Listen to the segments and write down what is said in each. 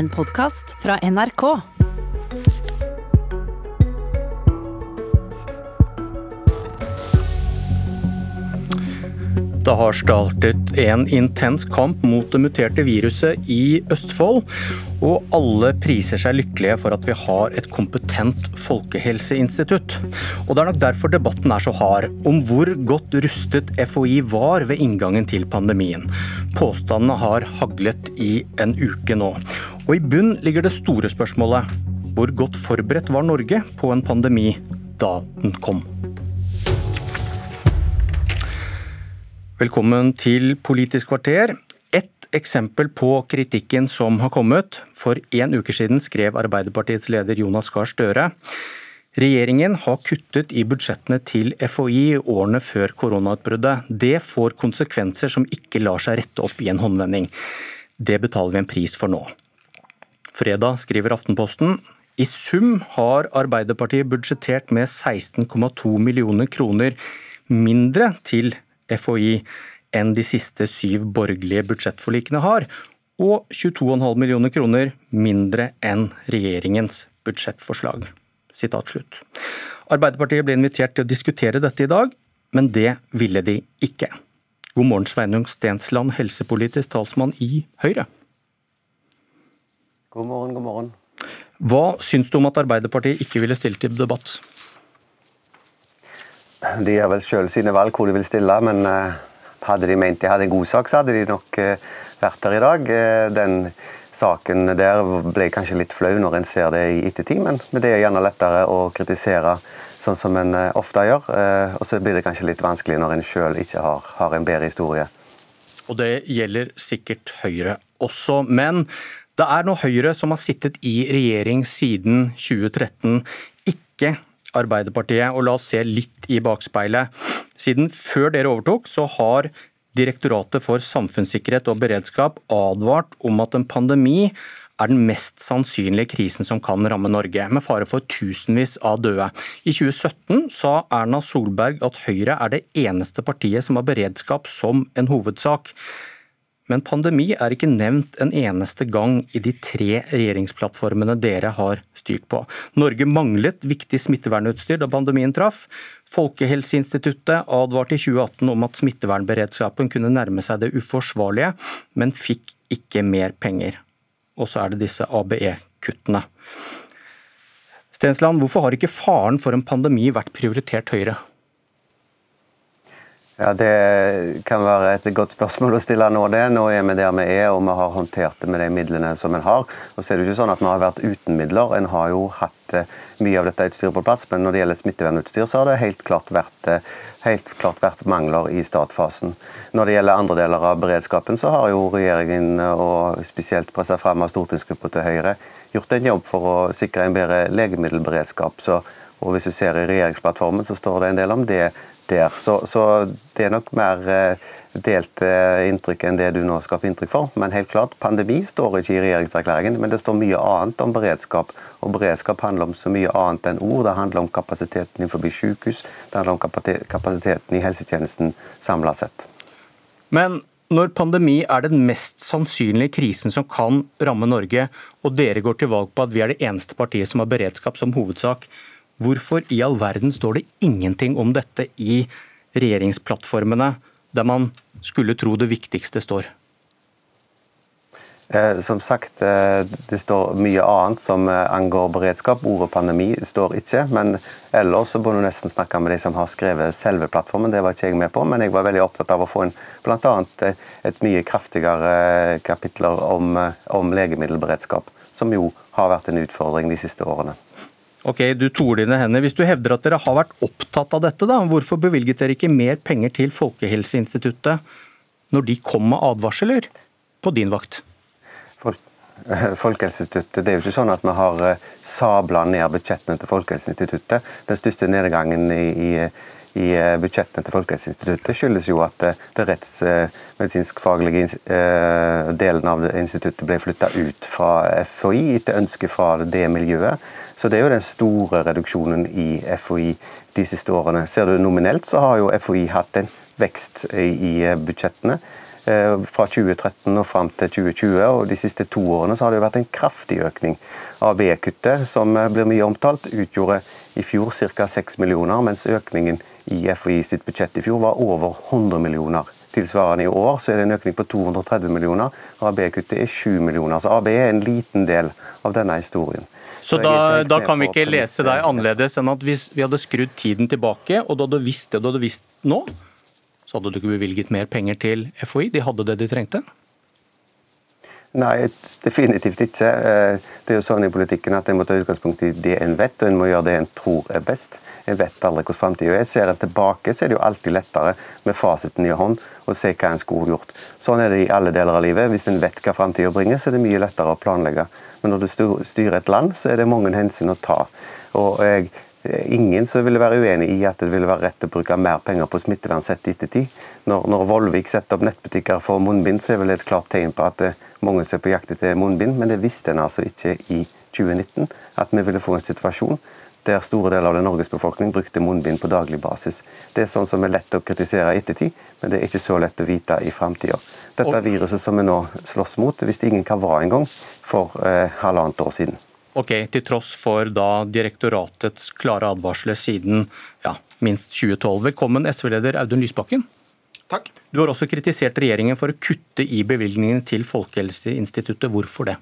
En podkast fra NRK. Det har startet en intens kamp mot det muterte viruset i Østfold, og alle priser seg lykkelige for at vi har et kompetent folkehelseinstitutt. Og Det er nok derfor debatten er så hard, om hvor godt rustet FHI var ved inngangen til pandemien. Påstandene har haglet i en uke nå. Og i bunn ligger det store spørsmålet hvor godt forberedt var Norge på en pandemi da den kom? Velkommen til Politisk kvarter. Et eksempel på kritikken som har kommet. For en uke siden skrev Arbeiderpartiets leder Jonas Gahr Støre Regjeringen har kuttet i budsjettene til FHI årene før koronautbruddet. Det får konsekvenser som ikke lar seg rette opp i en håndvending. Det betaler vi en pris for nå. Fredag skriver Aftenposten i sum har Arbeiderpartiet budsjettert med 16,2 millioner kroner mindre til FHI enn de siste syv borgerlige budsjettforlikene har, og 22,5 millioner kroner mindre enn regjeringens budsjettforslag. Arbeiderpartiet ble invitert til å diskutere dette i dag, men det ville de ikke. God morgen, Sveinung Stensland, helsepolitisk talsmann i Høyre. God morgen, god morgen. Hva syns du om at Arbeiderpartiet ikke ville stille til debatt? De gjør vel sjøl sine valg hvor de vil stille, men uh, hadde de ment de hadde en god sak, så hadde de nok uh, vært her i dag. Uh, den saken der ble kanskje litt flau når en ser det i ettertid, men det er gjerne lettere å kritisere sånn som en ofte gjør. Og så blir det kanskje litt vanskelig når en sjøl ikke har, har en bedre historie. Og det gjelder sikkert Høyre også. Men det er nå Høyre som har sittet i regjering siden 2013, ikke Arbeiderpartiet. Og la oss se litt i bakspeilet. Siden før dere overtok, så har Direktoratet for samfunnssikkerhet og beredskap advart om at en pandemi er den mest sannsynlige krisen som kan ramme Norge, med fare for tusenvis av døde. I 2017 sa Erna Solberg at Høyre er det eneste partiet som har beredskap som en hovedsak. Men pandemi er ikke nevnt en eneste gang i de tre regjeringsplattformene dere har styrt på. Norge manglet viktig smittevernutstyr da pandemien traff. Folkehelseinstituttet advarte i 2018 om at smittevernberedskapen kunne nærme seg det uforsvarlige, men fikk ikke mer penger. Og så er det disse ABE-kuttene. Stensland, hvorfor har ikke faren for en pandemi vært prioritert høyere? Ja, Det kan være et godt spørsmål å stille nå. det. Nå er vi der vi er, og vi har håndtert det med de midlene som en har. Og så er det jo ikke sånn at vi har vært uten midler. En har jo hatt eh, mye av dette utstyret på plass, men når det gjelder smittevernutstyr, så har det helt klart vært, eh, helt klart vært mangler i startfasen. Når det gjelder andre deler av beredskapen, så har jo regjeringen, og spesielt pressa fram av stortingsgruppa til Høyre, gjort en jobb for å sikre en bedre legemiddelberedskap. Så, og Hvis du ser i regjeringsplattformen, så står det en del om det der. Så, så det er nok mer delte delt eh, inntrykk enn det du nå skaper inntrykk for. Men helt klart, pandemi står ikke i regjeringserklæringen, men det står mye annet om beredskap. Og beredskap handler om så mye annet enn ord. Det handler om kapasiteten innenfor sykehus, det handler om kapasiteten i helsetjenesten samla sett. Men når pandemi er den mest sannsynlige krisen som kan ramme Norge, og dere går til valg på at vi er det eneste partiet som har beredskap som hovedsak, Hvorfor i all verden står det ingenting om dette i regjeringsplattformene, der man skulle tro det viktigste står? Eh, som sagt, eh, det står mye annet som eh, angår beredskap. Ordet pandemi står ikke. Men ellers så må du nesten snakke med de som har skrevet selve plattformen. Det var ikke jeg med på, men jeg var veldig opptatt av å få inn bl.a. et mye kraftigere kapitler om, om legemiddelberedskap, som jo har vært en utfordring de siste årene. Ok, du toer dine hender. Hvis du hevder at dere har vært opptatt av dette, da, hvorfor bevilget dere ikke mer penger til Folkehelseinstituttet når de kom med advarsler på din vakt? Folkehelseinstituttet, Det er jo ikke sånn at vi har eh, sabla ned budsjettene til Folkehelseinstituttet. Den største nedgangen i, i i eh, budsjettene til Folkehelseinstituttet skyldes jo at eh, det rettsmedisinsk-faglige delen av instituttet ble flytta ut fra FHI etter ønske fra det miljøet. Så Det er jo den store reduksjonen i FHI de siste årene. Ser du nominelt, så har jo FHI hatt en vekst i budsjettene. fra 2013 og fram til 2020. og De siste to årene så har det jo vært en kraftig økning. ABE-kuttet, som blir mye omtalt, utgjorde i fjor ca. 6 millioner, mens økningen i FHI sitt budsjett i fjor var over 100 millioner. Tilsvarende i år så er det en økning på 230 millioner, og AB-kuttet er 7 millioner. Så AB er en liten del av denne historien. Så, så da, da, kan vi ikke lese deg annerledes enn at hvis vi hadde skrudd tiden tilbake, og du hadde visst det du hadde visst nå, så hadde du ikke bevilget mer penger til FHI? De hadde det de trengte? Nei, definitivt ikke. Eh, det er jo sånn i politikken at en må ta utgangspunkt i det en vet, og en må gjøre det en tror er best. En vet aldri hvordan framtida er. Ser en tilbake, så er det jo alltid lettere med fasiten i hånd å se hva en skulle gjort. Sånn er det i alle deler av livet. Hvis en vet hva framtida bringer, så er det mye lettere å planlegge. Men når du styrer et land, så er det mange hensyn å ta. Og jeg ingen som ville være uenig i at det ville være rett å bruke mer penger på smittevern sett i ettertid. Når, når Vollvik setter opp nettbutikker for munnbind, så er vel det et klart tegn på at mange som er på jakt etter munnbind, men det visste en altså ikke i 2019. At vi ville få en situasjon der store deler av den Norges befolkning brukte munnbind på daglig basis. Det er sånn som er lett å kritisere i ettertid, men det er ikke så lett å vite i framtida. Dette viruset som vi nå slåss mot, visste ingen hva var engang for eh, halvannet år siden. Ok, Til tross for da direktoratets klare advarsler siden ja, minst 2012. Velkommen, SV-leder Audun Lysbakken. Takk. Du har også kritisert regjeringen for å kutte i bevilgningene til Folkehelseinstituttet. Hvorfor det?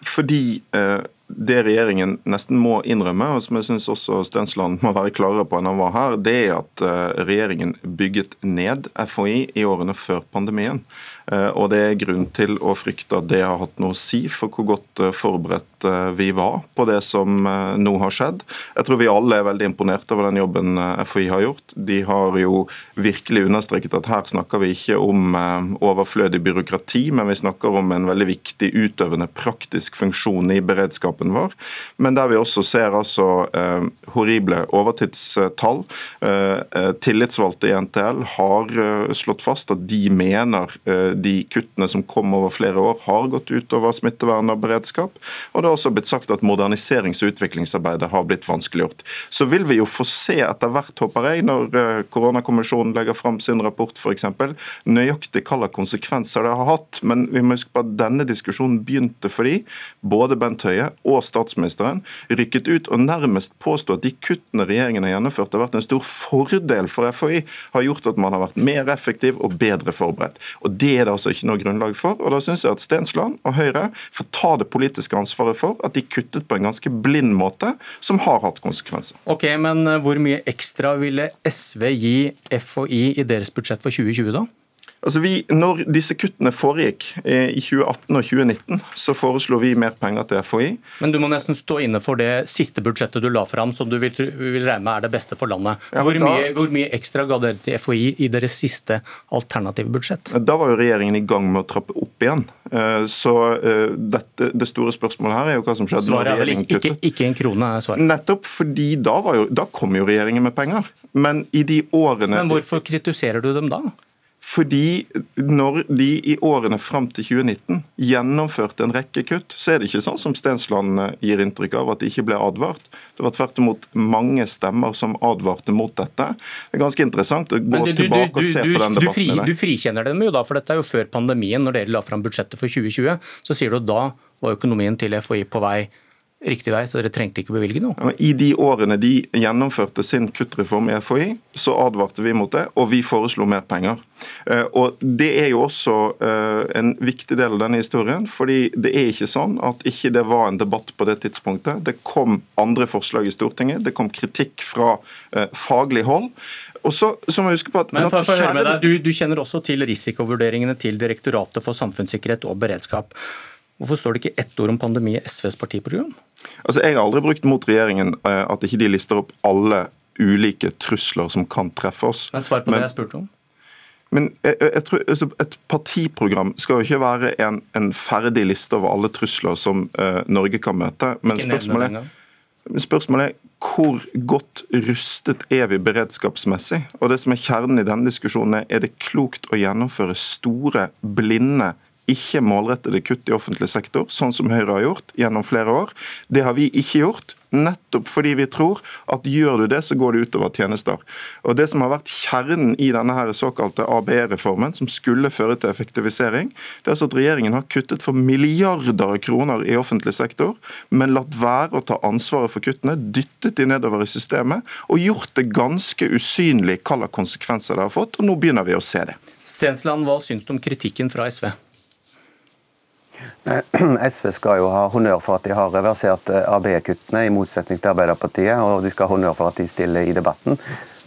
Fordi eh, det regjeringen nesten må innrømme, og som jeg syns også Stensland må være klarere på enn han var her, det er at eh, regjeringen bygget ned FHI i årene før pandemien. Eh, og det er grunn til å frykte at det har hatt noe å si for hvor godt eh, forberedt vi var på det som nå har skjedd. Jeg tror vi alle er veldig imponert over den jobben FHI har gjort. De har jo virkelig understreket at her snakker vi ikke om overflødig byråkrati, men vi snakker om en veldig viktig utøvende praktisk funksjon i beredskapen vår, men der vi også ser altså eh, horrible overtidstall. Eh, eh tillitsvalgte i NTL har eh, slått fast at de mener eh, de kuttene som kom over flere år, har gått utover smittevern og beredskap. Og det har også blitt sagt at moderniserings- og utviklingsarbeidet har blitt vanskeliggjort. Så vil vi jo få se etter hvert, håper jeg, når eh, koronakommisjonen legger fram sin rapport f.eks., nøyaktig hvilke konsekvenser det har hatt. Men vi må huske på at denne diskusjonen begynte fordi både Bent Høie og statsministeren rykket ut og nærmest påstod at de kuttene regjeringen har gjennomført, har vært en stor fordel for FHI, har gjort at man har vært mer effektiv og bedre forberedt. Og Det er det altså ikke noe grunnlag for. og Da syns jeg at Stensland og Høyre får ta det politiske ansvaret for at de kuttet på en ganske blind måte, som har hatt konsekvenser. Ok, Men eh, hvor mye ekstra ville SV gi FHI i deres budsjett for 2020, da? Altså vi, når disse kuttene foregikk eh, i 2018 og 2019, så foreslo vi mer penger til FHI. Men du må nesten stå inne for det siste budsjettet du la fram, som du vil, vil regne med er det beste for landet. Ja, hvor, da, mye, hvor, mye, ekstra ga dere til FHI i deres siste alternative budsjett? Da var jo regjeringen i gang med å trappe opp igjen. Eh, så eh, dette, det store spørsmålet her er jo hva som skjedde svaret når regjeringen kuttet. Ikke, ikke en krone er svaret. Nettopp fordi da, jo, da kom jo regjeringen med penger. Men i de årene Men hvorfor kritiserer du dem da? Fordi når de i årene fram til 2019 gjennomførte en rekke kutt, så er det ikke sånn som Stensland eh, gir inntrykk av, at de ikke ble advart. Det var tvert imot mange stemmer som advarte mot dette. Det er ganske interessant å gå du, tilbake du, du, og se på den debatten fri. Du frikjenner dem jo da, for dette er jo før pandemien. Når dere la fram budsjettet for 2020, så sier du at da var økonomien til FHI på vei riktig vei, så dere trengte ikke bevilge noe? I de årene de gjennomførte sin kuttreform i FHI, så advarte vi mot det, og vi foreslo mer penger. Eh, og Det er jo også eh, en viktig del av denne historien, fordi det er ikke sånn at ikke det var en debatt på det tidspunktet. Det kom andre forslag i Stortinget, det kom kritikk fra eh, faglig hold. Og så, så må jeg huske på at... Men for, for deg, du, du kjenner også til risikovurderingene til Direktoratet for samfunnssikkerhet og beredskap. Hvorfor står det ikke ett ord om pandemi i SVs partiprogram? Altså, Jeg har aldri brukt mot regjeringen eh, at ikke de lister opp alle ulike trusler som kan treffe oss. Men Svar på men, det jeg spurte om. Men jeg, jeg tror, altså, Et partiprogram skal jo ikke være en, en, ferdig liste over alle trusler som uh, Norge kan møte. Men spørsmålet, spørsmålet er hvor godt rustet er vi beredskapsmessig? Og det som er Kjernen i denne diskusjonen er er det klokt å gjennomføre store, blinde ikke målrettede kutt i offentlig sektor, sånn som Høyre har gjort gjennom flere år. Det har vi ikke gjort. nettopp fordi vi tror at gjør du det, så går det utover tjenester. Og Det som har vært kjernen i denne her såkalte ABE-reformen, som skulle føre til effektivisering, det er altså at regjeringen har kuttet for milliarder av kroner i offentlig sektor, men latt være å ta ansvaret for kuttene, dyttet de nedover i systemet og gjort det ganske usynlig hva slags konsekvenser det har fått. og Nå begynner vi å se det. Stensland, hva syns du om kritikken fra SV? SV skal jo ha honnør for at de har reversert eh, AB-kuttene, i motsetning til Arbeiderpartiet. Og de skal ha honnør for at de stiller i debatten.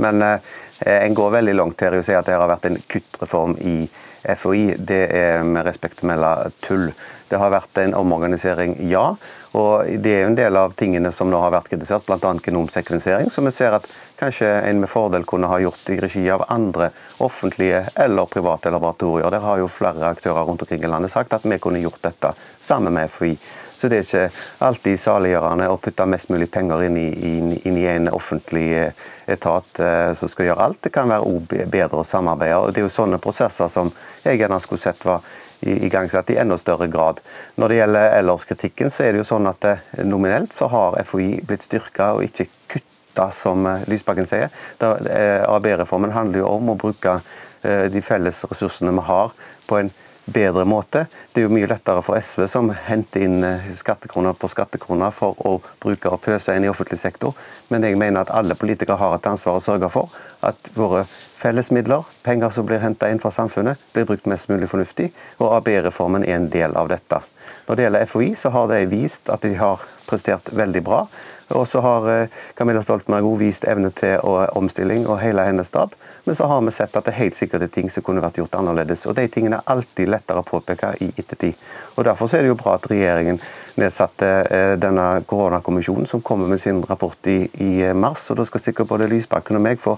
Men eh, en går veldig langt her i å si at det har vært en kuttreform i FHI. Det er med respekt å melde tull. Det har vært en omorganisering, ja. Og Det er jo en del av tingene som nå har vært kritisert, bl.a. genomsekvensering, som vi ser at kanskje en med fordel kunne ha gjort i regi av andre offentlige eller private laboratorier. Der har jo flere aktører rundt omkring i landet sagt at vi kunne gjort dette sammen med FHI. Så det er ikke alltid saliggjørende å putte mest mulig penger inn i, inn, inn i en offentlig eh, etat eh, som skal gjøre alt. Det kan være bedre å samarbeide. og Det er jo sånne prosesser som jeg gjerne skulle sett var igangsatt i enda større grad. Når det gjelder ellers-kritikken, så er det jo sånn at eh, nominelt så har FHI blitt styrka og ikke kutta, som Lysbakken sier. AB-reformen handler jo om å bruke de felles ressursene vi har på en bedre måte. Det er jo mye lettere for SV, som henter inn eh, skattekroner på skattekroner for å bruke og pøse inn i offentlig sektor. Men jeg mener at alle politikere har et ansvar å sørge for at våre fellesmidler, penger som blir henta inn fra samfunnet, blir brukt mest mulig fornuftig. Og ABE-reformen er en del av dette. Når det gjelder FHI, så har de vist at de har prestert veldig bra. Og så har eh, Camilla Stoltenberg også vist evne til omstilling og hele hennes stab. Men så har vi sett at det helt sikkert er ting som kunne vært gjort annerledes. Og de tingene er alltid lettere å påpeke i ettertid. Og Derfor er det jo bra at regjeringen nedsatte eh, denne koronakommisjonen som kommer med sin rapport i, i eh, mars. og Da skal sikkert både Lysbakken og meg få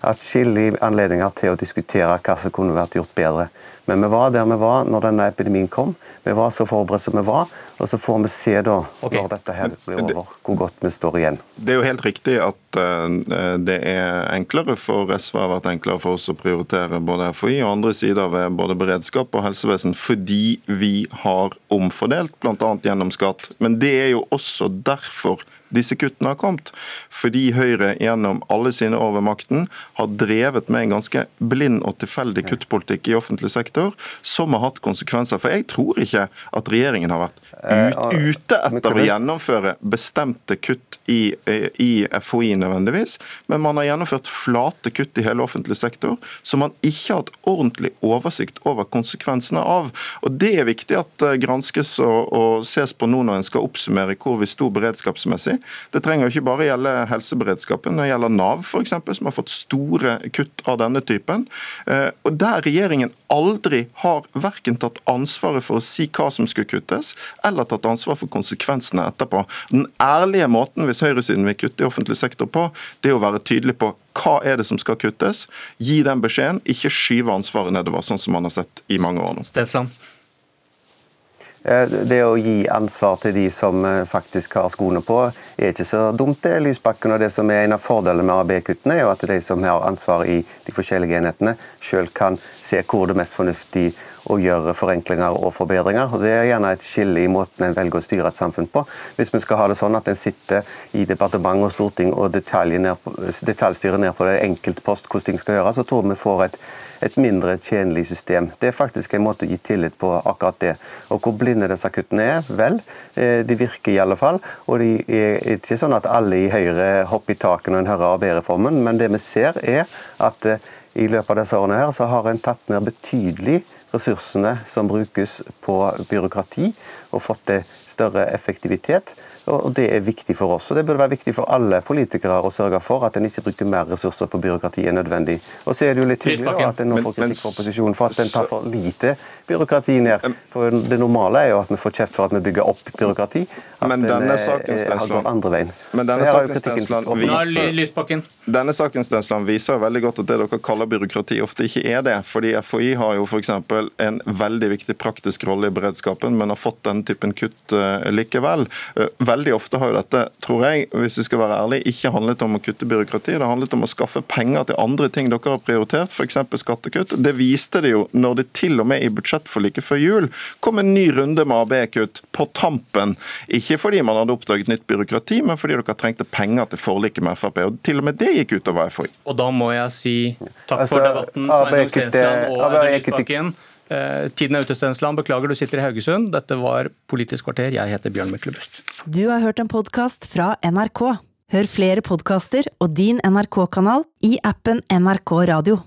atskillige anledninger til å diskutere hva som kunne vært gjort bedre. Men vi var der vi var når denne epidemien kom. Vi var så forberedt som vi var. Og så får vi se da, okay. når dette her blir over, hvor godt vi står igjen. Det er jo helt riktig at uh, det er enklere for SV har vært enklere for oss å prioritere både FHI og andre sider ved både beredskap og helsevesen fordi vi har omfordelt, bl.a. gjennom skatt. Men det er jo også derfor disse kuttene har kommet. Fordi Høyre gjennom alle sine år ved makten har drevet med en ganske blind og tilfeldig kuttpolitikk i offentlig sektor, som har hatt konsekvenser. For jeg tror ikke at regjeringen har vært ut, eh, ute etter å gjennomføre bestemte kutt i, i FHI nødvendigvis, men man har gjennomført flate kutt i hele offentlig sektor som man ikke har hatt ordentlig oversikt over konsekvensene av. Og Det er viktig at eh, granskes og, og ses på nå når en skal oppsummere hvor vi sto beredskapsmessig. Det trenger jo ikke bare gjelde helseberedskapen, det gjelder Nav f.eks., som har fått store kutt av denne typen. Eh, og Der regjeringen aldri har verken tatt ansvaret for å si hva som skulle kuttes, eller tatt ansvar for konsekvensene etterpå. Den ærlige måten hvis høyresiden vil kutte i offentlig sektor på, det er å være tydelig på hva er det som skal kuttes, gi den beskjeden, ikke skyve ansvaret nedover, sånn som man har sett i mange år nå. Stensland. Eh, det å gi ansvar til de som eh, faktisk har skoene på, er ikke så dumt, det, Lysbakken. Og det som er En av fordelene med ABE-kuttene, er jo at de som har ansvar i de forskjellige enhetene, selv kan se hvor det er mest fornuftig å gjøre forenklinger og forbedringer. og Det er gjerne et skille i måten en velger å styre et samfunn på. Hvis vi skal ha det sånn at en sitter i departement og storting og detaljstyrer ned på det enkelte post hvordan ting skal gjøres, så tror vi får et, et mindre tjenlig system. Det er faktisk en måte å gi tillit på akkurat det. Og Hvor blinde disse kuttene er? Vel, eh, de virker i alle fall. Og det er ikke sånn at alle i Høyre hopper i taket når en hører ABE-reformen, men det vi ser er at eh, i løpet av disse årene her så har en tatt ned betydelig ressursene som brukes på byråkrati, og fått til større effektivitet. Og Det er viktig for oss. og Det burde være viktig for alle politikere å sørge for at en ikke bruker mer ressurser på byråkrati enn nødvendig. Og så er det jo litt tydelig at en nå får kritikk fra opposisjonen for at en tar for lite byråkrati ned. For Det normale er jo at vi får kjeft for at vi bygger opp byråkrati. At men denne eh, saken, Stensland, andre veien. Men denne saken, Stensland, viser, denne saken Stensland, viser veldig godt at det dere kaller byråkrati, ofte ikke er det. Fordi FHI har jo f.eks. en veldig viktig praktisk rolle i beredskapen, men har fått den typen kutt eh, likevel. Veldig ofte har jo dette, tror jeg, hvis vi skal være ærlige, ikke handlet om å kutte byråkrati. Det handlet om å skaffe penger til andre ting dere har prioritert, f.eks. skattekutt. Det viste det jo når det til og med i budsjettforliket før jul kom en ny runde med AB-kutt på tampen. Ikke fordi man hadde oppdaget nytt byråkrati, men fordi dere trengte penger til forliket med Frp. Og til og med det gikk utover FHI. Og da må jeg si takk for altså, debatten, Sveinung Stensland og Audun Lysbakken. Eh, tiden er ute, Stensland. Beklager du sitter i Haugesund. Dette var Politisk kvarter. Jeg heter Bjørn Myklebust. Du har hørt en podkast fra NRK. Hør flere podkaster og din NRK-kanal i appen NRK Radio.